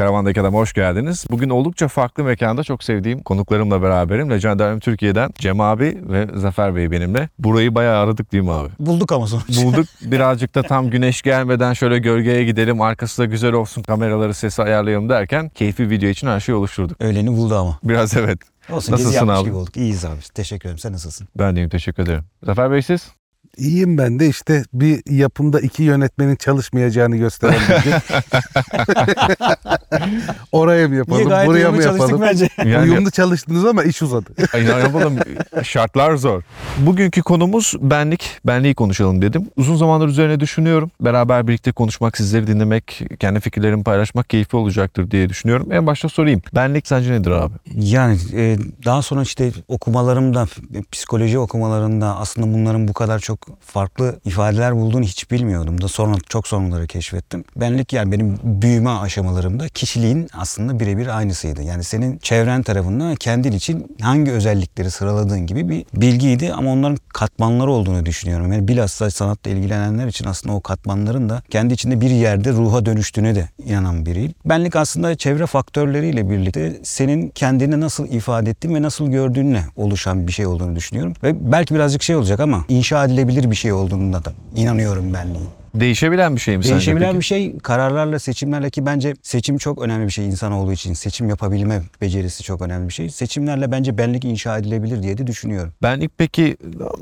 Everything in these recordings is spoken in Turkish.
Karavandaki Adam'a hoş geldiniz. Bugün oldukça farklı mekanda çok sevdiğim konuklarımla beraberim. Legendaryum Türkiye'den Cem abi ve Zafer Bey benimle. Burayı bayağı aradık değil mi abi? Bulduk ama sonuç. Bulduk. Birazcık da tam güneş gelmeden şöyle gölgeye gidelim. Arkası da güzel olsun. Kameraları sesi ayarlayalım derken keyifli video için her şeyi oluşturduk. Öğleni buldu ama. Biraz evet. Olsun Nasılsın gezi yapmış abi? gibi olduk. İyiyiz abi. Teşekkür ederim. Sen nasılsın? Ben deyim teşekkür ederim. Zafer Bey siz? İyiyim ben de işte bir yapımda iki yönetmenin çalışmayacağını gösteren bir. Oraya mı İyi yapalım, gayet buraya uyumlu mı çalıştık yapalım? bence. Yani Uyumlu çalıştınız ama iş uzadı. Ay, ne yapalım şartlar zor. Bugünkü konumuz benlik. Benliği konuşalım dedim. Uzun zamandır üzerine düşünüyorum. Beraber birlikte konuşmak, sizleri dinlemek, kendi fikirlerimi paylaşmak keyifli olacaktır diye düşünüyorum. En başta sorayım. Benlik sence nedir abi? Yani e, daha sonra işte okumalarımda, psikoloji okumalarında aslında bunların bu kadar çok farklı ifadeler bulduğunu hiç bilmiyordum da sonra çok sonraları keşfettim. Benlik yani benim büyüme aşamalarımda kişiliğin aslında birebir aynısıydı. Yani senin çevren tarafından kendin için hangi özellikleri sıraladığın gibi bir bilgiydi ama onların katmanları olduğunu düşünüyorum. Yani bilhassa sanatla ilgilenenler için aslında o katmanların da kendi içinde bir yerde ruha dönüştüğüne de inanan biriyim. Benlik aslında çevre faktörleriyle birlikte senin kendini nasıl ifade ettiğin ve nasıl gördüğünle oluşan bir şey olduğunu düşünüyorum. Ve belki birazcık şey olacak ama inşa edilebilir bir şey olduğunda da inanıyorum benliğin. Değişebilen bir şey mi sence Değişebilen peki? bir şey kararlarla seçimlerle ki bence seçim çok önemli bir şey insanoğlu için. Seçim yapabilme becerisi çok önemli bir şey. Seçimlerle bence benlik inşa edilebilir diye de düşünüyorum. Benlik peki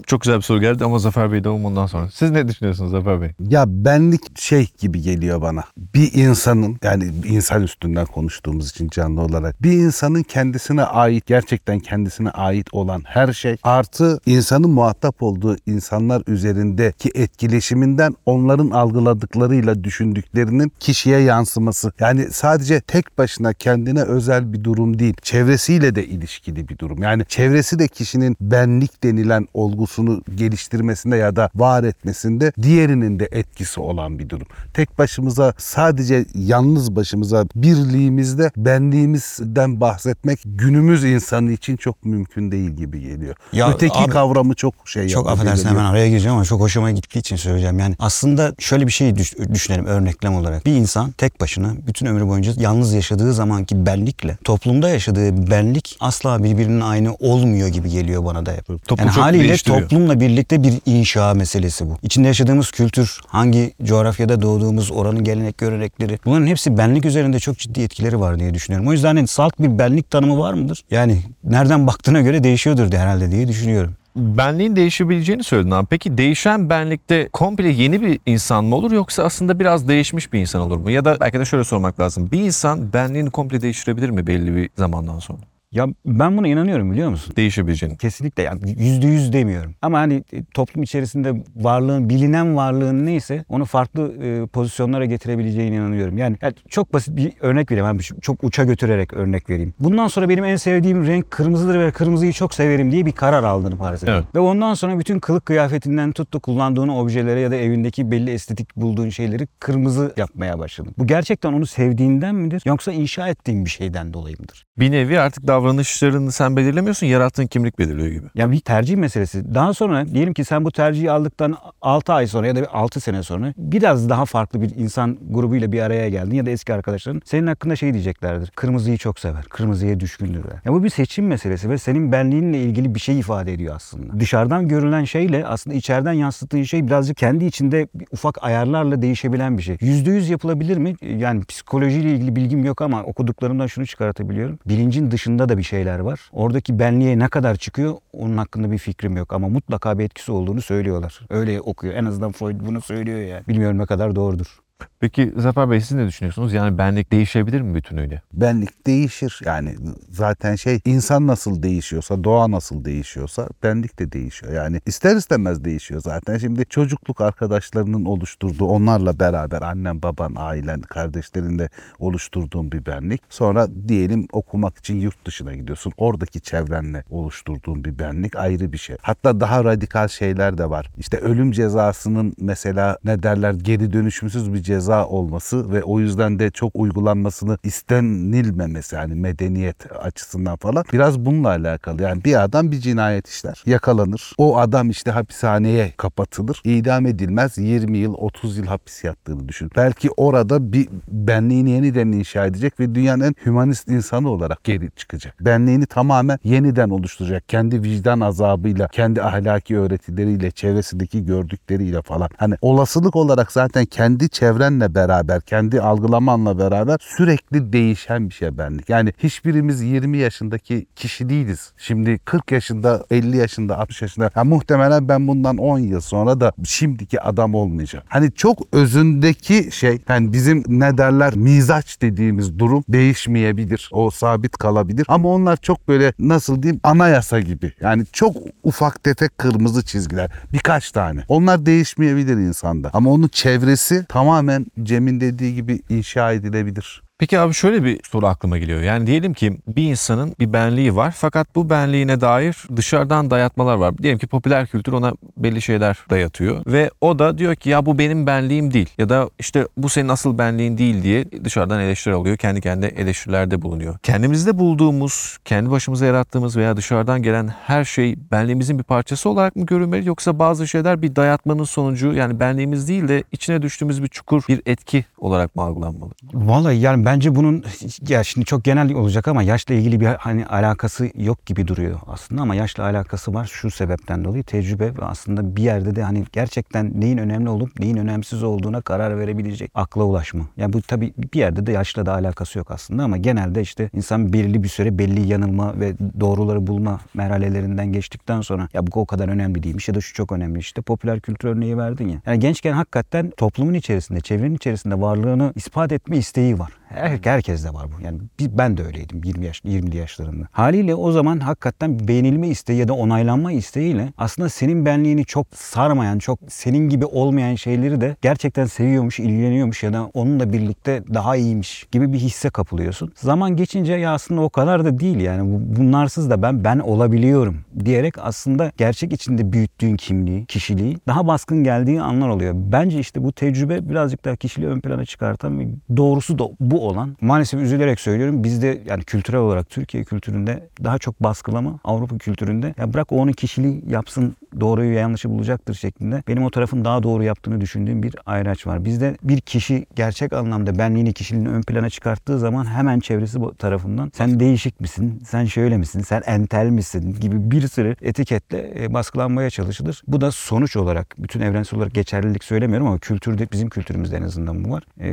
çok güzel bir soru geldi ama Zafer Bey de ondan sonra. Siz ne düşünüyorsunuz Zafer Bey? Ya benlik şey gibi geliyor bana. Bir insanın yani insan üstünden konuştuğumuz için canlı olarak bir insanın kendisine ait gerçekten kendisine ait olan her şey artı insanın muhatap olduğu insanlar üzerindeki etkileşiminden onların algıladıklarıyla düşündüklerinin kişiye yansıması. Yani sadece tek başına kendine özel bir durum değil. Çevresiyle de ilişkili bir durum. Yani çevresi de kişinin benlik denilen olgusunu geliştirmesinde ya da var etmesinde diğerinin de etkisi olan bir durum. Tek başımıza sadece yalnız başımıza birliğimizde benliğimizden bahsetmek günümüz insanı için çok mümkün değil gibi geliyor. Ya Öteki abi, kavramı çok şey Çok affedersin hemen araya gireceğim ama çok hoşuma gittiği için söyleyeceğim. Yani aslında şöyle bir şey düş- düşünelim örneklem olarak. Bir insan tek başına bütün ömrü boyunca yalnız yaşadığı zamanki benlikle toplumda yaşadığı benlik asla birbirinin aynı olmuyor gibi geliyor bana da. Toplum yani çok haliyle toplumla birlikte bir inşa meselesi bu. İçinde yaşadığımız kültür, hangi coğrafyada doğduğumuz, oranın gelenek görenekleri bunların hepsi benlik üzerinde çok ciddi etkileri var diye düşünüyorum. O yüzden hani salt bir benlik tanımı var mıdır? Yani nereden baktığına göre değişiyordur de herhalde diye düşünüyorum. Benliğin değişebileceğini söyledin abi. Peki değişen benlikte komple yeni bir insan mı olur yoksa aslında biraz değişmiş bir insan olur mu? Ya da belki de şöyle sormak lazım. Bir insan benliğini komple değiştirebilir mi belli bir zamandan sonra? Ya ben buna inanıyorum biliyor musun? Değişebileceğini. Kesinlikle yani yüzde yüz demiyorum. Ama hani e, toplum içerisinde varlığın, bilinen varlığın neyse onu farklı e, pozisyonlara getirebileceğine inanıyorum. Yani, yani çok basit bir örnek vereyim. Yani çok uça götürerek örnek vereyim. Bundan sonra benim en sevdiğim renk kırmızıdır ve kırmızıyı çok severim diye bir karar farz edin. Evet. Ve ondan sonra bütün kılık kıyafetinden tuttu kullandığın objelere ya da evindeki belli estetik bulduğun şeyleri kırmızı yapmaya başladın. Bu gerçekten onu sevdiğinden midir yoksa inşa ettiğin bir şeyden dolayı mıdır? Bir nevi artık davranışlarını sen belirlemiyorsun, yarattığın kimlik belirliyor gibi. Ya bir tercih meselesi. Daha sonra diyelim ki sen bu tercihi aldıktan 6 ay sonra ya da 6 sene sonra biraz daha farklı bir insan grubuyla bir araya geldin ya da eski arkadaşların senin hakkında şey diyeceklerdir. Kırmızıyı çok sever. Kırmızıya düşkündür. der. Ya bu bir seçim meselesi ve senin benliğinle ilgili bir şey ifade ediyor aslında. Dışarıdan görülen şeyle aslında içeriden yansıttığın şey birazcık kendi içinde ufak ayarlarla değişebilen bir şey. %100 yapılabilir mi? Yani psikolojiyle ilgili bilgim yok ama okuduklarımdan şunu çıkartabiliyorum. Bilincin dışında da bir şeyler var. Oradaki benliğe ne kadar çıkıyor onun hakkında bir fikrim yok ama mutlaka bir etkisi olduğunu söylüyorlar. Öyle okuyor. En azından Freud bunu söylüyor yani. Bilmiyorum ne kadar doğrudur. Peki Zafer Bey siz ne düşünüyorsunuz? Yani benlik değişebilir mi bütünüyle? benlik değişir. Yani zaten şey insan nasıl değişiyorsa, doğa nasıl değişiyorsa benlik de değişiyor. Yani ister istemez değişiyor zaten. Şimdi çocukluk arkadaşlarının oluşturduğu onlarla beraber annen, baban, ailen, kardeşlerinle oluşturduğun bir benlik. Sonra diyelim okumak için yurt dışına gidiyorsun. Oradaki çevrenle oluşturduğun bir benlik ayrı bir şey. Hatta daha radikal şeyler de var. İşte ölüm cezasının mesela ne derler geri dönüşümsüz bir ceza ceza olması ve o yüzden de çok uygulanmasını istenilmemesi yani medeniyet açısından falan biraz bununla alakalı. Yani bir adam bir cinayet işler, yakalanır. O adam işte hapishaneye kapatılır. idam edilmez 20 yıl 30 yıl hapis yattığını düşün. Belki orada bir benliğini yeniden inşa edecek ve dünyanın en hümanist insanı olarak geri çıkacak. Benliğini tamamen yeniden oluşturacak. Kendi vicdan azabıyla, kendi ahlaki öğretileriyle, çevresindeki gördükleriyle falan. Hani olasılık olarak zaten kendi çevrenle beraber, kendi algılamanla beraber sürekli değişen bir şey benlik. Yani hiçbirimiz 20 yaşındaki kişi değiliz. Şimdi 40 yaşında, 50 yaşında, 60 yaşında. Ya muhtemelen ben bundan 10 yıl sonra da şimdiki adam olmayacağım. Hani çok özündeki şey, yani bizim ne derler mizaç dediğimiz durum değişmeyebilir. O sabit kalabilir. Ama onlar çok böyle nasıl diyeyim anayasa gibi. Yani çok ufak tefek kırmızı çizgiler. Birkaç tane. Onlar değişmeyebilir insanda. Ama onun çevresi tamamen Cem'in dediği gibi inşa edilebilir. Peki abi şöyle bir soru aklıma geliyor. Yani diyelim ki bir insanın bir benliği var fakat bu benliğine dair dışarıdan dayatmalar var. Diyelim ki popüler kültür ona belli şeyler dayatıyor ve o da diyor ki ya bu benim benliğim değil ya da işte bu senin asıl benliğin değil diye dışarıdan eleştiri alıyor. Kendi kendine eleştirilerde bulunuyor. Kendimizde bulduğumuz, kendi başımıza yarattığımız veya dışarıdan gelen her şey benliğimizin bir parçası olarak mı görülmeli yoksa bazı şeyler bir dayatmanın sonucu yani benliğimiz değil de içine düştüğümüz bir çukur, bir etki olarak mı algılanmalı? Vallahi yani bence bunun ya şimdi çok genel olacak ama yaşla ilgili bir hani alakası yok gibi duruyor aslında ama yaşla alakası var şu sebepten dolayı tecrübe ve aslında bir yerde de hani gerçekten neyin önemli olup neyin önemsiz olduğuna karar verebilecek akla ulaşma. Ya bu tabii bir yerde de yaşla da alakası yok aslında ama genelde işte insan belirli bir süre belli yanılma ve doğruları bulma merhalelerinden geçtikten sonra ya bu o kadar önemli değilmiş ya da şu çok önemli işte popüler kültür örneği verdin ya. Yani gençken hakikaten toplumun içerisinde, çevrenin içerisinde varlığını ispat etme isteği var. Her, herkes de var bu. Yani ben de öyleydim 20 yaş 20'li yaşlarında. Haliyle o zaman hakikaten beğenilme isteği ya da onaylanma isteğiyle aslında senin benliğini çok sarmayan, çok senin gibi olmayan şeyleri de gerçekten seviyormuş, ilgileniyormuş ya da onunla birlikte daha iyiymiş gibi bir hisse kapılıyorsun. Zaman geçince ya aslında o kadar da değil yani Bu- bunlarsız da ben ben olabiliyorum diyerek aslında gerçek içinde büyüttüğün kimliği, kişiliği daha baskın geldiği anlar oluyor. Bence işte bu tecrübe birazcık daha kişiliği ön plana çıkartan doğrusu da bu olan. Maalesef üzülerek söylüyorum bizde yani kültürel olarak Türkiye kültüründe daha çok baskılama Avrupa kültüründe ya bırak o onun kişiliği yapsın doğruyu yanlışı bulacaktır şeklinde benim o tarafın daha doğru yaptığını düşündüğüm bir ayraç var. Bizde bir kişi gerçek anlamda benliğini kişiliğini ön plana çıkarttığı zaman hemen çevresi tarafından sen değişik misin, sen şöyle misin, sen entel misin gibi bir sürü etiketle e, baskılanmaya çalışılır. Bu da sonuç olarak bütün evrensel olarak geçerlilik söylemiyorum ama kültürde bizim kültürümüzde en azından bu var. E,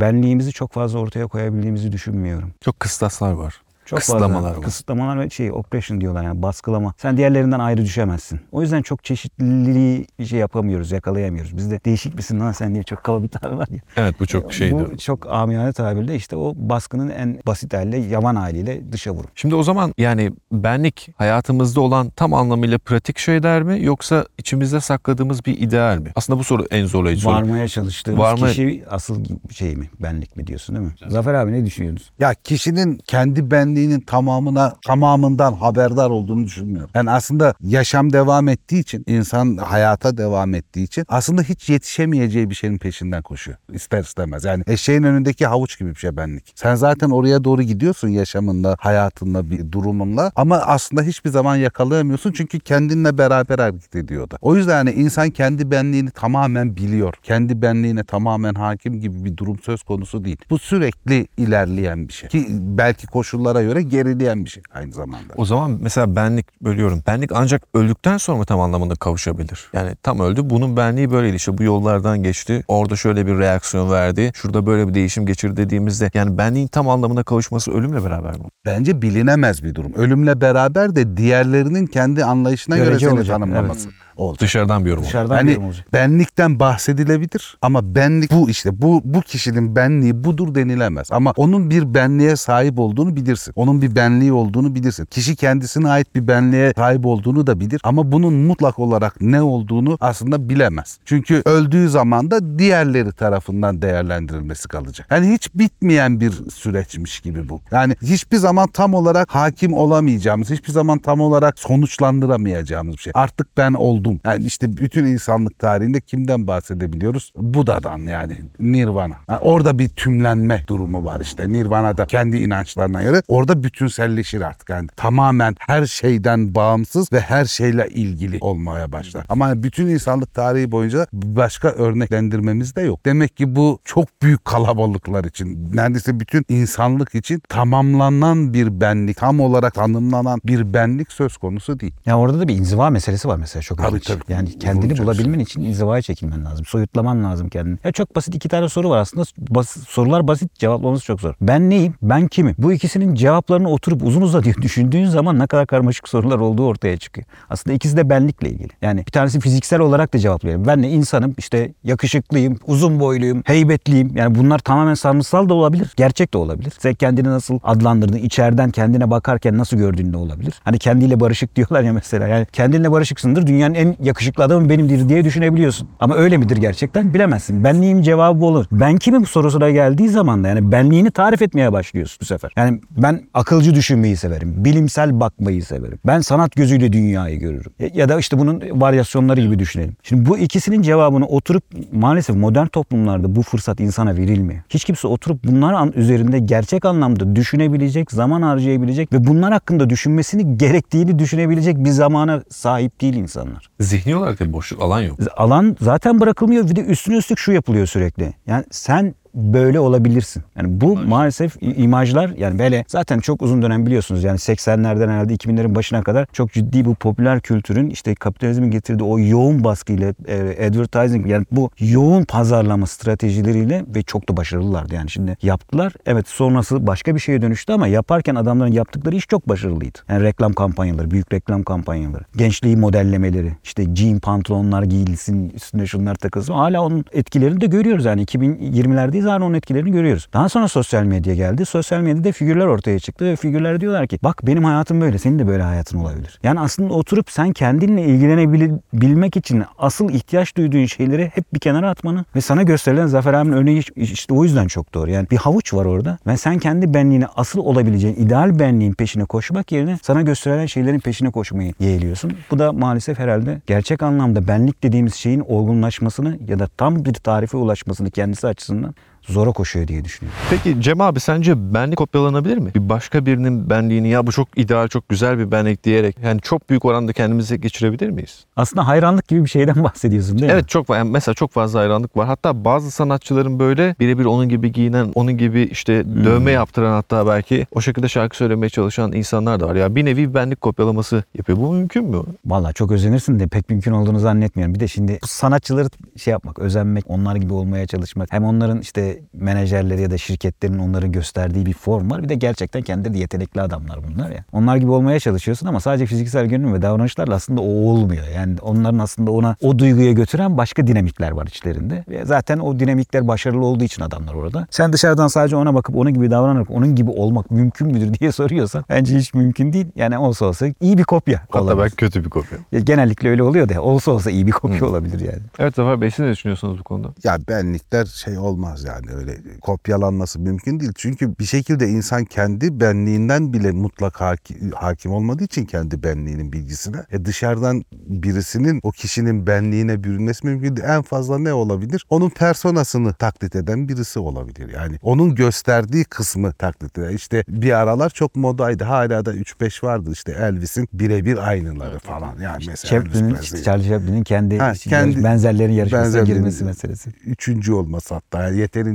benliğimizi çok fazla ortaya koyabildiğimizi düşünmüyorum. Çok kıstaslar var. Çok Kısıtlamalar fazla var. kısıtlamalar ve şey oppression diyorlar yani baskılama. Sen diğerlerinden ayrı düşemezsin. O yüzden çok çeşitliliği şey yapamıyoruz, yakalayamıyoruz. Bizde değişik misin lan sen diye çok kaba bir tabir var ya. Evet bu çok şeydi. Bu çok amiyane tabirle işte o baskının en basit haliyle, yavan haliyle dışa vurup. Şimdi o zaman yani benlik hayatımızda olan tam anlamıyla pratik şeyler mi yoksa içimizde sakladığımız bir ideal mi? Aslında bu soru en zorlayıcı soru. Varmaya çalıştığımız Varma- kişi asıl şey mi? Benlik mi diyorsun değil mi? Zafer abi ne düşünüyorsunuz? Ya kişinin kendi benliğinin tamamına tamamından haberdar olduğunu düşünmüyorum. Yani aslında yaşam devam ettiği için, insan hayata devam ettiği için aslında hiç yetişemeyeceği bir şeyin peşinden koşuyor. İster istemez. Yani eşeğin önündeki havuç gibi bir şey benlik. Sen zaten oraya doğru gidiyorsun yaşamında, hayatında, bir durumunla ama aslında hiçbir zaman yakalayamıyorsun çünkü kendinle beraber hareket ediyor da. O yüzden hani insan kendi benliğini tamamen biliyor. Kendi benliğine tamamen hakim gibi bir durum söz konusu değil. Bu sürekli ilerleyen bir şey. Ki belki koşullara göre gerileyen bir şey aynı zamanda. O zaman mesela benlik bölüyorum. Benlik ancak öldükten sonra mı tam anlamında kavuşabilir? Yani tam öldü. Bunun benliği böyleydi. İşte bu yollardan geçti. Orada şöyle bir reaksiyon verdi. Şurada böyle bir değişim geçirdi dediğimizde yani benliğin tam anlamına kavuşması ölümle beraber mi? Bence bilinemez bir durum. Ölümle beraber de diğerlerinin kendi anlayışına göre Görece seni olacak, tanımlaması olacak. Dışarıdan bir yorum. Dışarıdan Hani bir yorum olacak. benlikten bahsedilebilir ama benlik bu işte bu bu kişinin benliği budur denilemez. Ama onun bir benliğe sahip olduğunu bilirsin. Onun bir benliği olduğunu bilirsin. Kişi kendisine ait bir benliğe sahip olduğunu da bilir ama bunun mutlak olarak ne olduğunu aslında bilemez. Çünkü öldüğü zaman da diğerleri tarafından değerlendirilmesi kalacak. Yani hiç bitmeyen bir süreçmiş gibi bu. Yani hiçbir zaman tam olarak hakim olamayacağımız, hiçbir zaman tam olarak sonuçlandıramayacağımız bir şey. Artık ben oldum oldum. Yani işte bütün insanlık tarihinde kimden bahsedebiliyoruz? Buda'dan yani Nirvana. Yani orada bir tümlenme durumu var işte. Nirvana'da kendi inançlarına göre orada bütünselleşir artık. Yani tamamen her şeyden bağımsız ve her şeyle ilgili olmaya başlar. Ama bütün insanlık tarihi boyunca başka örneklendirmemiz de yok. Demek ki bu çok büyük kalabalıklar için neredeyse bütün insanlık için tamamlanan bir benlik, tam olarak tanımlanan bir benlik söz konusu değil. Ya orada da bir inziva meselesi var mesela çok Tabii, tabii. Yani kendini Vuracaksın. bulabilmen için inzivaya çekilmen lazım. Soyutlaman lazım kendini. Ya çok basit iki tane soru var aslında. Bas- sorular basit, cevaplaması çok zor. Ben neyim? Ben kimim? Bu ikisinin cevaplarını oturup uzun uzadıya düşündüğün zaman ne kadar karmaşık sorular olduğu ortaya çıkıyor. Aslında ikisi de benlikle ilgili. Yani bir tanesi fiziksel olarak da cevaplayabilir. Ben ne insanım? İşte yakışıklıyım, uzun boyluyum, heybetliyim. Yani bunlar tamamen sanrısal da olabilir, gerçek de olabilir. Sen kendini nasıl adlandırdın, içeriden kendine bakarken nasıl gördüğün de olabilir. Hani kendiyle barışık diyorlar ya mesela. Yani kendinle barışıksındır. Dünyanın en yakışıklı adamı benimdir diye düşünebiliyorsun. Ama öyle midir gerçekten bilemezsin. Benliğim cevabı olur. Ben kimim sorusuna geldiği zaman da yani benliğini tarif etmeye başlıyorsun bu sefer. Yani ben akılcı düşünmeyi severim. Bilimsel bakmayı severim. Ben sanat gözüyle dünyayı görürüm. Ya- Ya da işte bunun varyasyonları gibi düşünelim. Şimdi bu ikisinin cevabını oturup maalesef modern toplumlarda bu fırsat insana verilmiyor. Hiç kimse oturup bunlar üzerinde gerçek anlamda düşünebilecek, zaman harcayabilecek ve bunlar hakkında düşünmesini gerektiğini düşünebilecek bir zamana sahip değil insanlar. Zihni olarak da boşluk alan yok. Alan zaten bırakılmıyor. Bir de üstüne üstlük şu yapılıyor sürekli. Yani sen böyle olabilirsin. Yani bu maalesef i- imajlar yani böyle zaten çok uzun dönem biliyorsunuz yani 80'lerden herhalde 2000'lerin başına kadar çok ciddi bu popüler kültürün işte kapitalizmin getirdiği o yoğun baskıyla e, advertising yani bu yoğun pazarlama stratejileriyle ve çok da başarılılardı yani şimdi yaptılar. Evet sonrası başka bir şeye dönüştü ama yaparken adamların yaptıkları iş çok başarılıydı. Yani reklam kampanyaları, büyük reklam kampanyaları, gençliği modellemeleri, işte jean pantolonlar giyilsin, üstüne şunlar takılsın. Hala onun etkilerini de görüyoruz yani 2020'lerdeyiz hala onun etkilerini görüyoruz. Daha sonra sosyal medya geldi. Sosyal medyada figürler ortaya çıktı ve figürler diyorlar ki bak benim hayatım böyle, senin de böyle hayatın olabilir. Yani aslında oturup sen kendinle ilgilenebilmek için asıl ihtiyaç duyduğun şeyleri hep bir kenara atmanı ve sana gösterilen Zafer abinin örneği iş- işte o yüzden çok doğru. Yani bir havuç var orada ve sen kendi benliğine asıl olabileceğin ideal benliğin peşine koşmak yerine sana gösterilen şeylerin peşine koşmayı yeğliyorsun. Bu da maalesef herhalde gerçek anlamda benlik dediğimiz şeyin olgunlaşmasını ya da tam bir tarife ulaşmasını kendisi açısından zora koşuyor diye düşünüyorum. Peki Cem abi sence benlik kopyalanabilir mi? Bir başka birinin benliğini ya bu çok ideal çok güzel bir benlik diyerek yani çok büyük oranda kendimize geçirebilir miyiz? Aslında hayranlık gibi bir şeyden bahsediyorsun değil mi? Evet çok var. Yani mesela çok fazla hayranlık var. Hatta bazı sanatçıların böyle birebir onun gibi giyinen, onun gibi işte dövme yaptıran hatta belki o şekilde şarkı söylemeye çalışan insanlar da var. Ya bir nevi benlik kopyalaması yapıyor. Bu mümkün mü? Vallahi çok özenirsin de pek mümkün olduğunu zannetmiyorum. Bir de şimdi bu sanatçıları şey yapmak, özenmek, onlar gibi olmaya çalışmak. Hem onların işte menajerleri ya da şirketlerin onların gösterdiği bir form var. Bir de gerçekten kendileri de yetenekli adamlar bunlar ya. Onlar gibi olmaya çalışıyorsun ama sadece fiziksel görünüm ve davranışlarla aslında o olmuyor. Yani onların aslında ona o duyguya götüren başka dinamikler var içlerinde. Ve zaten o dinamikler başarılı olduğu için adamlar orada. Sen dışarıdan sadece ona bakıp onun gibi davranarak onun gibi olmak mümkün müdür diye soruyorsan bence hiç mümkün değil. Yani olsa olsa iyi bir kopya Hatta olabilir. belki kötü bir kopya. Ya Genellikle öyle oluyor da olsa olsa iyi bir kopya olabilir yani. Evet Zafer Bey siz ne düşünüyorsunuz bu konuda? Ya benlikler şey olmaz yani öyle kopyalanması mümkün değil. Çünkü bir şekilde insan kendi benliğinden bile mutlak haki- hakim olmadığı için kendi benliğinin bilgisine. E dışarıdan birisinin o kişinin benliğine bürünmesi mümkün değil. En fazla ne olabilir? Onun personasını taklit eden birisi olabilir. Yani onun gösterdiği kısmı taklit eden. İşte bir aralar çok modaydı. Hala da 3-5 vardı işte Elvis'in birebir aynıları falan. Yani mesela Chaplin'in. Charlie Chaplin'in kendi, Ha, kendi- benzerlerin yarışmasına benzerlerin- girmesi meselesi. üçüncü olması hatta yani yeterince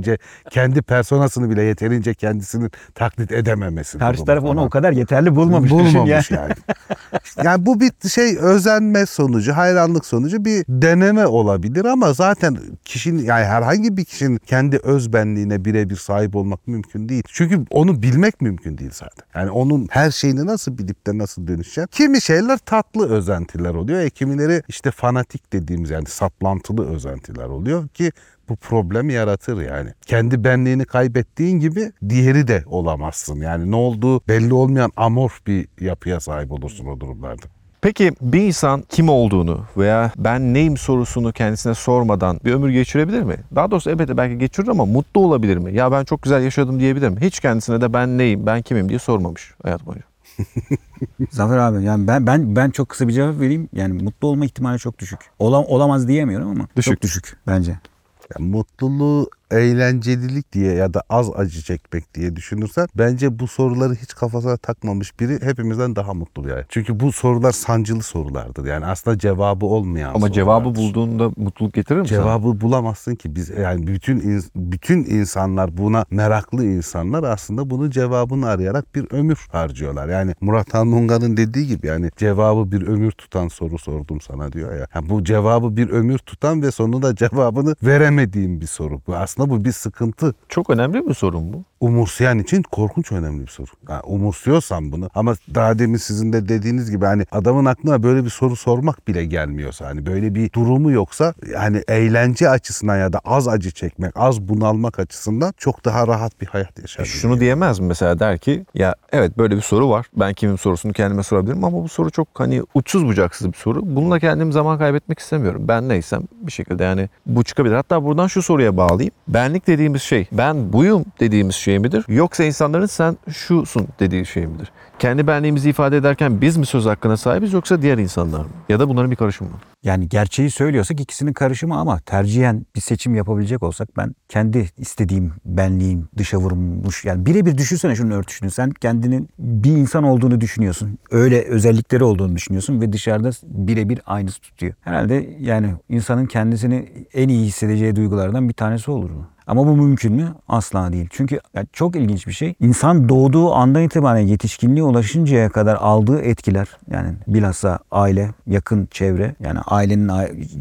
kendi personasını bile yeterince kendisinin taklit edememesi. Karşı taraf onu o kadar yeterli bulmamış. bulmamış yani. yani. yani bu bir şey özenme sonucu, hayranlık sonucu bir deneme olabilir ama zaten kişinin yani herhangi bir kişinin kendi öz benliğine birebir sahip olmak mümkün değil. Çünkü onu bilmek mümkün değil zaten. Yani onun her şeyini nasıl bilip de nasıl dönüşecek? Kimi şeyler tatlı özentiler oluyor. E kimileri işte fanatik dediğimiz yani saplantılı özentiler oluyor ki bu problem yaratır yani. Kendi benliğini kaybettiğin gibi diğeri de olamazsın. Yani ne olduğu belli olmayan amorf bir yapıya sahip olursun o durumlarda. Peki bir insan kim olduğunu veya ben neyim sorusunu kendisine sormadan bir ömür geçirebilir mi? Daha doğrusu elbette belki geçirir ama mutlu olabilir mi? Ya ben çok güzel yaşadım diyebilir mi? Hiç kendisine de ben neyim, ben kimim diye sormamış hayat boyunca. Zafer abi yani ben ben ben çok kısa bir cevap vereyim. Yani mutlu olma ihtimali çok düşük. Olam, olamaz diyemiyorum ama Düşük. çok düşük bence. Ya mutluluğu eğlencelilik diye ya da az acı çekmek diye düşünürsen bence bu soruları hiç kafasına takmamış biri hepimizden daha mutlu yani. Çünkü bu sorular sancılı sorulardır. Yani aslında cevabı olmayan Ama cevabı sorulardır. bulduğunda mutluluk getirir mi sana? Cevabı bulamazsın ki biz yani bütün bütün insanlar buna meraklı insanlar aslında bunun cevabını arayarak bir ömür harcıyorlar. Yani Murat Anmunga'nın dediği gibi yani cevabı bir ömür tutan soru sordum sana diyor ya. Yani bu cevabı bir ömür tutan ve sonunda cevabını veremediğim bir soru. Bu aslında bu bir sıkıntı. Çok önemli bir sorun bu. Umursayan için korkunç önemli bir soru. Yani umursuyorsan bunu ama daha demin sizin de dediğiniz gibi hani adamın aklına böyle bir soru sormak bile gelmiyorsa hani böyle bir durumu yoksa hani eğlence açısından ya da az acı çekmek, az bunalmak açısından çok daha rahat bir hayat yaşar. E Şunu diyemez mi mesela der ki ya evet böyle bir soru var. Ben kimin sorusunu kendime sorabilirim ama bu soru çok hani uçsuz bucaksız bir soru. Bununla kendim zaman kaybetmek istemiyorum. Ben neysem bir şekilde yani bu çıkabilir. Hatta buradan şu soruya bağlayayım. Benlik dediğimiz şey ben buyum dediğimiz şey midir? Yoksa insanların sen şusun dediği şey midir? Kendi benliğimizi ifade ederken biz mi söz hakkına sahibiz yoksa diğer insanlar mı? Ya da bunların bir karışımı mı? Yani gerçeği söylüyorsak ikisinin karışımı ama tercihen bir seçim yapabilecek olsak ben kendi istediğim benliğim dışa vurmuş. Yani birebir düşünsene şunun örtüşünü. Sen kendinin bir insan olduğunu düşünüyorsun. Öyle özellikleri olduğunu düşünüyorsun ve dışarıda birebir aynısı tutuyor. Herhalde yani insanın kendisini en iyi hissedeceği duygulardan bir tanesi olur mu? Ama bu mümkün mü? Asla değil. Çünkü çok ilginç bir şey. İnsan doğduğu andan itibaren yetişkinliğe ulaşıncaya kadar aldığı etkiler yani bilhassa aile, yakın çevre yani ailenin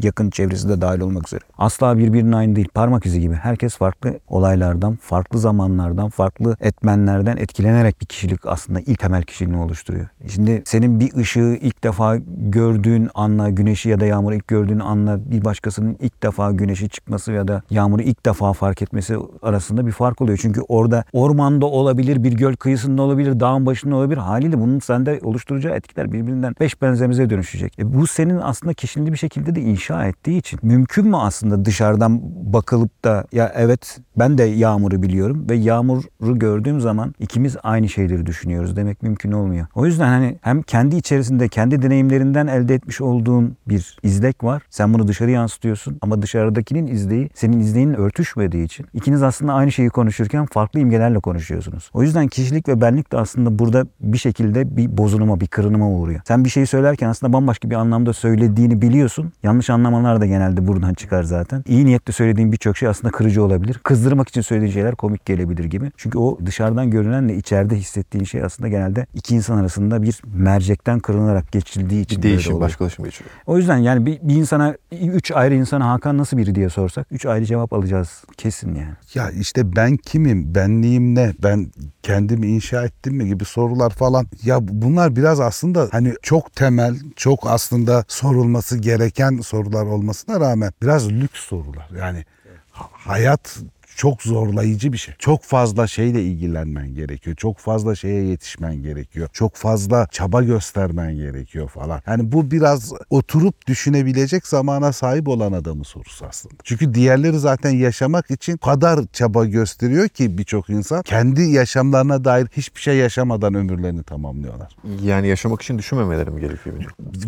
yakın çevresi de dahil olmak üzere. Asla birbirinin aynı değil. Parmak izi gibi. Herkes farklı olaylardan, farklı zamanlardan, farklı etmenlerden etkilenerek bir kişilik aslında ilk temel kişiliğini oluşturuyor. Şimdi senin bir ışığı ilk defa gördüğün anla, güneşi ya da yağmuru ilk gördüğün anla bir başkasının ilk defa güneşi çıkması ya da yağmuru ilk defa fark etmesi arasında bir fark oluyor. Çünkü orada ormanda olabilir, bir göl kıyısında olabilir, dağın başında olabilir. Haliyle bunun sende oluşturacağı etkiler birbirinden beş benzemize dönüşecek. E bu senin aslında kişiliğini bir şekilde de inşa ettiği için mümkün mü aslında dışarıdan bakılıp da ya evet ben de yağmuru biliyorum ve yağmuru gördüğüm zaman ikimiz aynı şeyleri düşünüyoruz demek mümkün olmuyor. O yüzden hani hem kendi içerisinde kendi deneyimlerinden elde etmiş olduğun bir izlek var. Sen bunu dışarı yansıtıyorsun ama dışarıdakinin izleyi senin izleğinin örtüşmediği için ikiniz aslında aynı şeyi konuşurken farklı imgelerle konuşuyorsunuz. O yüzden kişilik ve benlik de aslında burada bir şekilde bir bozuluma, bir kırınıma uğruyor. Sen bir şeyi söylerken aslında bambaşka bir anlamda söylediğini biliyorsun. Yanlış anlamalar da genelde buradan çıkar zaten. İyi niyetle söylediğin birçok şey aslında kırıcı olabilir. Kızdırmak için söylediğin şeyler komik gelebilir gibi. Çünkü o dışarıdan görünenle içeride hissettiğin şey aslında genelde iki insan arasında bir mercekten kırılarak geçildiği için Bir değişim, başkalaşım geçiriyor. O yüzden yani bir, bir insana, üç ayrı insana Hakan nasıl biri diye sorsak üç ayrı cevap alacağız kesin yani. Ya işte ben kimim, benliğim ne, ben kendimi inşa ettim mi gibi sorular falan. Ya bunlar biraz aslında hani çok temel, çok aslında sorulması gereken sorular olmasına rağmen biraz lüks sorular. Yani ha- hayat çok zorlayıcı bir şey. Çok fazla şeyle ilgilenmen gerekiyor. Çok fazla şeye yetişmen gerekiyor. Çok fazla çaba göstermen gerekiyor falan. Yani bu biraz oturup düşünebilecek zamana sahip olan adamın sorusu aslında. Çünkü diğerleri zaten yaşamak için kadar çaba gösteriyor ki birçok insan kendi yaşamlarına dair hiçbir şey yaşamadan ömürlerini tamamlıyorlar. Yani yaşamak için düşünmemeleri mi gerekiyor?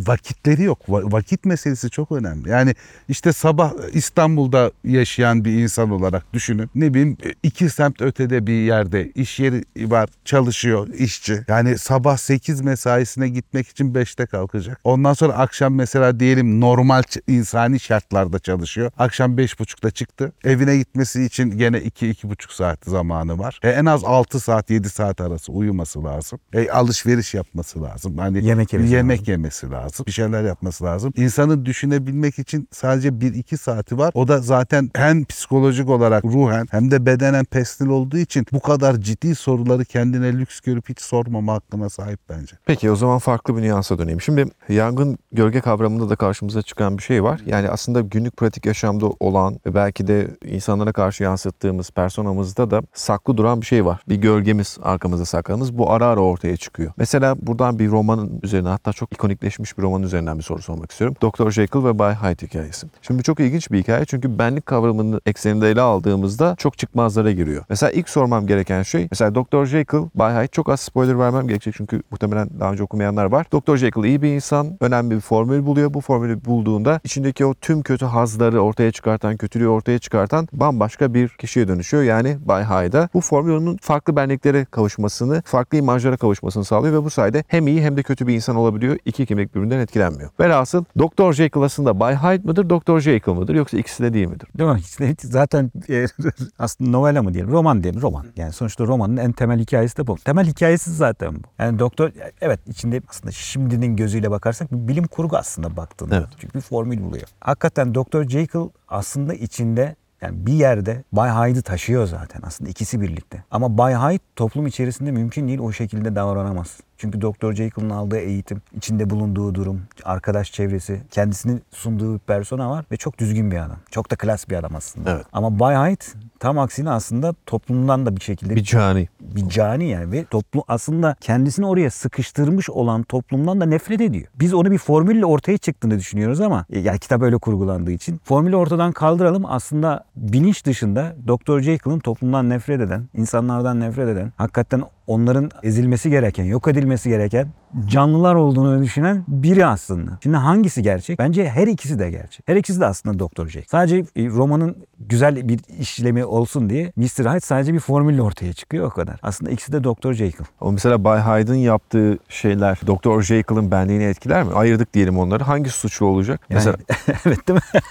Vakitleri yok. Va- Vakit meselesi çok önemli. Yani işte sabah İstanbul'da yaşayan bir insan olarak düşünün. Ne bileyim iki semt ötede bir yerde iş yeri var, çalışıyor işçi. Yani sabah 8 mesaisine gitmek için 5'te kalkacak. Ondan sonra akşam mesela diyelim normal insani şartlarda çalışıyor. Akşam 5.30'da çıktı. Evine gitmesi için gene 2-2.5 saat zamanı var. E, en az 6 saat 7 saat arası uyuması lazım. E, alışveriş yapması lazım. Hani Yemek yemesi yemek yemesi lazım. Bir şeyler yapması lazım. İnsanı düşünebilmek için sadece 1-2 saati var. O da zaten hem psikolojik olarak ruhen hem de bedenen pestil olduğu için bu kadar ciddi soruları kendine lüks görüp hiç sormama hakkına sahip bence. Peki o zaman farklı bir nüansa döneyim. Şimdi yangın gölge kavramında da karşımıza çıkan bir şey var. Yani aslında günlük pratik yaşamda olan ve belki de insanlara karşı yansıttığımız personamızda da saklı duran bir şey var. Bir gölgemiz arkamızda sakladığımız bu ara ara ortaya çıkıyor. Mesela buradan bir romanın üzerine hatta çok ikonikleşmiş bir romanın üzerinden bir soru sormak istiyorum. Dr. Jekyll ve Bay Hyde hikayesi. Şimdi bu çok ilginç bir hikaye çünkü benlik kavramının ekseninde ele aldığımızda baktığımızda çok çıkmazlara giriyor. Mesela ilk sormam gereken şey mesela Dr. Jekyll, Bay Hyde çok az spoiler vermem gerekecek çünkü muhtemelen daha önce okumayanlar var. Dr. Jekyll iyi bir insan, önemli bir formül buluyor. Bu formülü bulduğunda içindeki o tüm kötü hazları ortaya çıkartan, kötülüğü ortaya çıkartan bambaşka bir kişiye dönüşüyor. Yani Bay Hyde'a bu formül onun farklı benliklere kavuşmasını, farklı imajlara kavuşmasını sağlıyor ve bu sayede hem iyi hem de kötü bir insan olabiliyor. İki kimlik birbirinden etkilenmiyor. Velhasıl Dr. Jekyll aslında Bay Hyde mıdır, Dr. Jekyll mıdır yoksa ikisi de değil midir? Değil mi? İşte zaten e, aslında novela mı diyelim, roman diyelim, roman. Yani sonuçta romanın en temel hikayesi de bu. Temel hikayesi zaten bu. Yani doktor, evet içinde aslında şimdinin gözüyle bakarsak bir bilim kurgu aslında baktığında. Evet. Çünkü bir formül buluyor. Hakikaten Doktor Jekyll aslında içinde yani bir yerde Bay Hyde'ı taşıyor zaten aslında ikisi birlikte. Ama Bay Hyde toplum içerisinde mümkün değil o şekilde davranamaz. Çünkü Doktor Jekyll'ın aldığı eğitim, içinde bulunduğu durum, arkadaş çevresi, kendisinin sunduğu bir persona var ve çok düzgün bir adam. Çok da klas bir adam aslında. Evet. Ama Bay Hyde tam aksine aslında toplumdan da bir şekilde Bir cani. bir cani yani ve toplum aslında kendisini oraya sıkıştırmış olan toplumdan da nefret ediyor. Biz onu bir formülle ortaya çıktığını düşünüyoruz ama e, yani kitap öyle kurgulandığı için formülü ortadan kaldıralım aslında bilinç dışında Dr. Jekyll'ın toplumdan nefret eden, insanlardan nefret eden, hakikaten onların ezilmesi gereken, yok edilmesi gereken canlılar olduğunu düşünen biri aslında. Şimdi hangisi gerçek? Bence her ikisi de gerçek. Her ikisi de aslında Dr. Jekyll. Sadece e, romanın güzel bir işlemi olsun diye Mr. Hyde sadece bir formülle ortaya çıkıyor o kadar. Aslında ikisi de Dr. Jekyll. Ama mesela Bay Hyde'ın yaptığı şeyler Dr. Jekyll'ın benliğini etkiler mi? Ayırdık diyelim onları. Hangisi suçlu olacak? Yani, Mesela evet değil mi?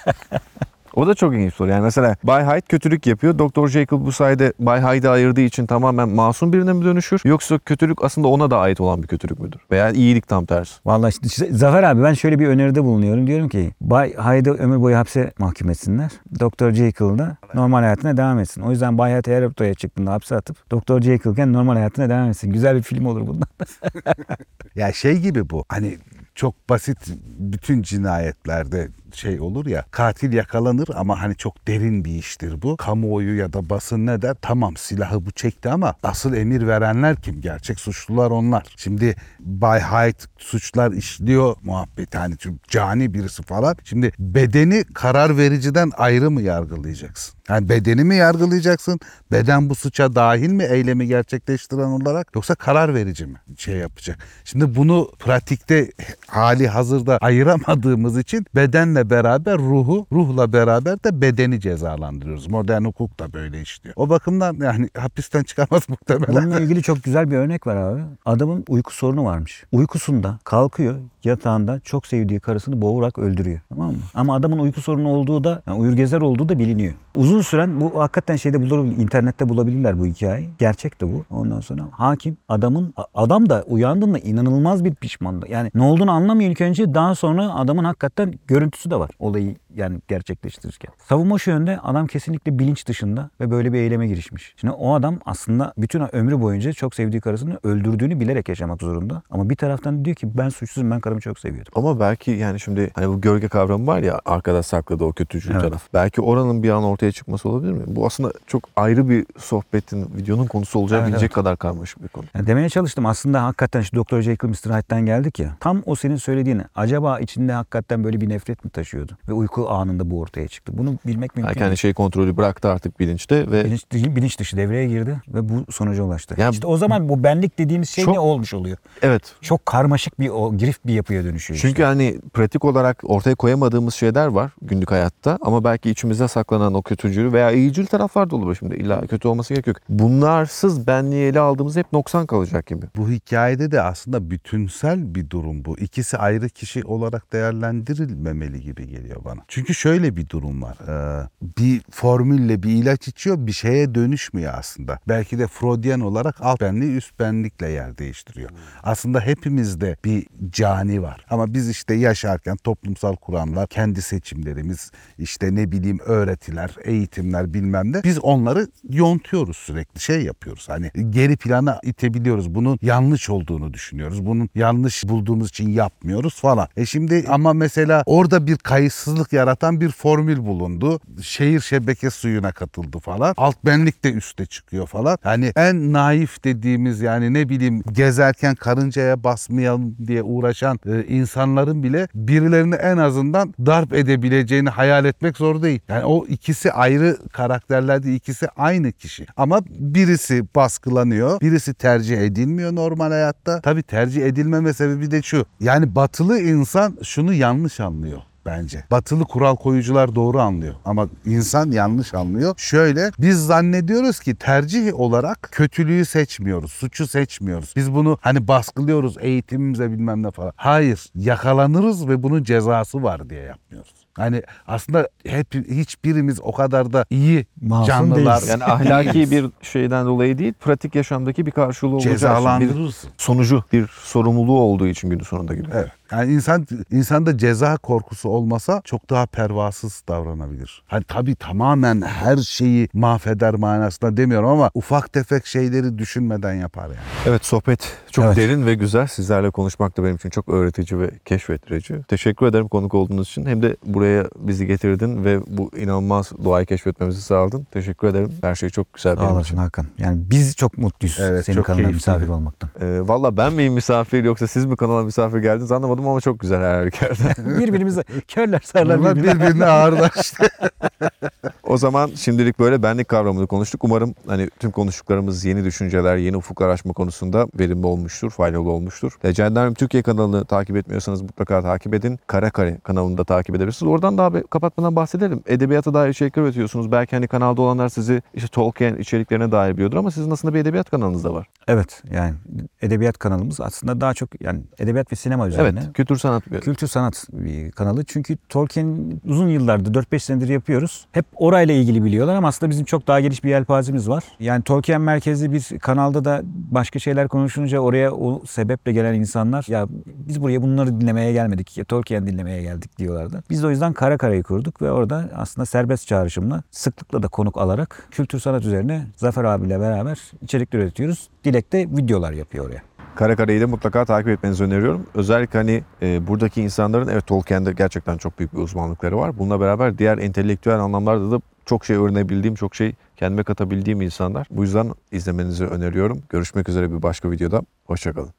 O da çok ilginç soru. Yani mesela Bay Hyde kötülük yapıyor. Dr. Jekyll bu sayede Bay Hyde'ı ayırdığı için tamamen masum birine mi dönüşür? Yoksa kötülük aslında ona da ait olan bir kötülük müdür? Veya iyilik tam tersi. Vallahi işte, Zafer abi ben şöyle bir öneride bulunuyorum. Diyorum ki Bay Hyde'ı ömür boyu hapse mahkum etsinler. Dr. Jekyll da normal hayatına devam etsin. O yüzden Bay Hyde her ortaya çıktığında hapse atıp Dr. Jekyll'ken normal hayatına devam etsin. Güzel bir film olur bundan. Ya şey gibi bu. Hani çok basit bütün cinayetlerde şey olur ya katil yakalanır ama hani çok derin bir iştir bu. Kamuoyu ya da basın ne der? Tamam silahı bu çekti ama asıl emir verenler kim? Gerçek suçlular onlar. Şimdi Bay Hyde suçlar işliyor muhabbeti hani cani birisi falan. Şimdi bedeni karar vericiden ayrı mı yargılayacaksın? Yani bedeni mi yargılayacaksın? Beden bu suça dahil mi eylemi gerçekleştiren olarak yoksa karar verici mi şey yapacak? Şimdi bunu pratikte hali hazırda ayıramadığımız için bedenle beraber ruhu, ruhla beraber de bedeni cezalandırıyoruz. Modern hukuk da böyle işliyor. O bakımdan yani hapisten çıkamaz muhtemelen. Bununla ilgili çok güzel bir örnek var abi. Adamın uyku sorunu varmış. Uykusunda kalkıyor yatağında çok sevdiği karısını boğarak öldürüyor. Tamam mı? Ama adamın uyku sorunu olduğu da yani uyur gezer olduğu da biliniyor. Uzun süren bu hakikaten şeyde bulur, internette bulabilirler bu hikayeyi. Gerçek de bu. Ondan sonra hakim adamın adam da uyandığında inanılmaz bir pişmanlık. Yani ne olduğunu anlamıyor ilk önce daha sonra adamın hakikaten görüntüsü de var olayı yani gerçekleştirirken. Savunma şu yönde adam kesinlikle bilinç dışında ve böyle bir eyleme girişmiş. Şimdi o adam aslında bütün ömrü boyunca çok sevdiği karısını öldürdüğünü bilerek yaşamak zorunda. Ama bir taraftan diyor ki ben suçsuzum ben karımı çok seviyordum. Ama belki yani şimdi hani bu gölge kavramı var ya arkada sakladı o kötücül Evet. taraf. Belki oranın bir an ortaya çıkması olabilir mi? Bu aslında çok ayrı bir sohbetin, videonun konusu olacağı Evet, bilecek evet. kadar karmaşık bir konu. Yani demeye çalıştım aslında hakikaten işte Dr. Jekyll Mr. Hyde'den geldik ya. Tam o senin söylediğini acaba içinde hakikaten böyle bir nefret mi taşıyordu? Ve uyku anında bu ortaya çıktı. Bunu bilmek mümkün Belki değil. şey kontrolü bıraktı artık bilinçte ve Bilinç, dışı- bilinç dışı devreye girdi ve bu sonuca ulaştı. Ya- işte o zaman bu benlik dediğimiz şey Çok- ne olmuş oluyor? evet Çok karmaşık bir o girift bir yapıya dönüşüyor. Çünkü işte. hani pratik olarak ortaya koyamadığımız şeyler var günlük hayatta ama belki içimizde saklanan o kötücül veya iyicil taraflar da olur şimdi illa kötü olması gerek yok. Bunlarsız benliği ele aldığımız hep noksan kalacak gibi. Bu hikayede de aslında bütünsel bir durum bu. İkisi ayrı kişi olarak değerlendirilmemeli gibi geliyor bana. Çünkü şöyle bir durum var. Ee, bir formülle bir ilaç içiyor bir şeye dönüşmüyor aslında. Belki de Freudian olarak alt benliği üst benlikle yer değiştiriyor. Aslında hepimizde bir cani var. Ama biz işte yaşarken toplumsal kuramlar, kendi seçimlerimiz, işte ne bileyim öğretiler, eğitimler bilmem ne. Biz onları yontuyoruz sürekli şey yapıyoruz. Hani geri plana itebiliyoruz. Bunun yanlış olduğunu düşünüyoruz. Bunun yanlış bulduğumuz için yapmıyoruz falan. E şimdi ama mesela orada bir kayıtsızlık yaratan bir formül bulundu. Şehir şebeke suyuna katıldı falan. Alt benlik de üste çıkıyor falan. Yani en naif dediğimiz yani ne bileyim gezerken karıncaya basmayalım diye uğraşan e, insanların bile birilerini en azından darp edebileceğini hayal etmek zor değil. Yani o ikisi ayrı karakterler değil, ikisi aynı kişi. Ama birisi baskılanıyor, birisi tercih edilmiyor normal hayatta. Tabii tercih edilmeme sebebi de şu. Yani batılı insan şunu yanlış anlıyor bence. Batılı kural koyucular doğru anlıyor ama insan yanlış anlıyor. Şöyle biz zannediyoruz ki tercih olarak kötülüğü seçmiyoruz, suçu seçmiyoruz. Biz bunu hani baskılıyoruz eğitimimize bilmem ne falan. Hayır, yakalanırız ve bunun cezası var diye yapmıyoruz. Hani aslında hep hiçbirimiz o kadar da iyi Masum canlılar değiliz. Yani ahlaki bir şeyden dolayı değil, pratik yaşamdaki bir karşılığı olacağı için, bir sonucu, bir sorumluluğu olduğu için günün sonunda gidiyor. Evet. Yani insan insanda ceza korkusu olmasa çok daha pervasız davranabilir. Hani tabii tamamen her şeyi mahveder manasında demiyorum ama ufak tefek şeyleri düşünmeden yapar yani. Evet sohbet çok Evet. derin ve güzel. Sizlerle konuşmak da benim için çok öğretici ve keşfettirici. Teşekkür ederim konuk olduğunuz için. Hem de buraya bizi getirdin ve bu inanılmaz doğayı keşfetmemizi sağladın. Teşekkür ederim. Her şey çok güzel Sağ benim olasın için. Hakan. Yani biz çok mutluyuz Evet, senin çok kanalına keyifli. misafir olmaktan. Ee, Valla ben miyim misafir yoksa siz mi kanala misafir geldiniz anlamadım ama çok güzel her halükarda. Birbirimize körler sarlar Bunlar birbirine. birbirine ağırlar işte. O zaman şimdilik böyle benlik kavramını konuştuk. Umarım hani tüm konuştuklarımız yeni düşünceler, yeni ufuklar açma konusunda verimli olmuştur, faydalı olmuştur. Legendarium Türkiye kanalını takip etmiyorsanız mutlaka takip edin. Kare Kare kanalını da takip edebilirsiniz. Oradan daha bir kapatmadan bahsedelim. Edebiyata dair içerikler üretiyorsunuz. Belki hani kanalda olanlar sizi işte Tolkien içeriklerine dair biliyordur ama sizin aslında bir edebiyat kanalınız da var. Evet yani edebiyat kanalımız aslında daha çok yani edebiyat ve sinema üzerine. Evet, kültür sanat Kültür sanat bir kanalı. Çünkü Tolkien uzun yıllardır 4-5 senedir yapıyoruz. Hep orayla ilgili biliyorlar ama aslında bizim çok daha geniş bir yelpazemiz var. Yani Tolkien merkezli bir kanalda da başka şeyler konuşunca oraya o sebeple gelen insanlar ya biz buraya bunları dinlemeye gelmedik ya Tolkien dinlemeye geldik diyorlardı. Biz de o yüzden Kara Kara'yı kurduk ve orada aslında serbest çağrışımla sıklıkla da konuk alarak kültür sanat üzerine Zafer abiyle beraber içerikler üretiyoruz. Dilek de videolar yapıyor oraya. Kare Kare'yi de mutlaka takip etmenizi öneriyorum. Özellikle hani e, buradaki insanların evet Tolkien'de gerçekten çok büyük bir uzmanlıkları var. Bununla beraber diğer entelektüel anlamlarda da çok şey öğrenebildiğim, çok şey kendime katabildiğim insanlar. Bu yüzden izlemenizi öneriyorum. Görüşmek üzere bir başka videoda. Hoşçakalın.